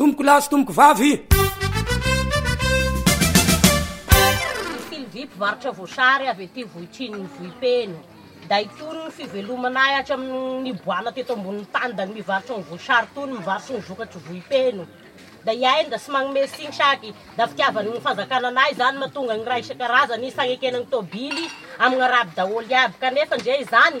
Tompoko lahy sy tompoko vavy. Sylvie mpivarotra voasary avy aty Vohitrinin'ny Vohipeno. Dahy tony ny fivelomana ahy hatramin'ny niboahana teto ambonin'ny tany dahy mivarotra ny voasary tony mivarotra ny vokatry Vohipeno. Dahy aina sy magnome siny saky dahy fitiavan'ny fanjakana anay izany mahatonga ny raha isan-karazany fagnekena ny tôbily amigny araby daholo iaby kanefa ndre izany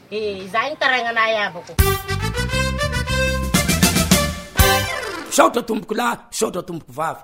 Dia izay ny taraignanay havako. Misaotra tompokolahy, misaotra tompoko vavy.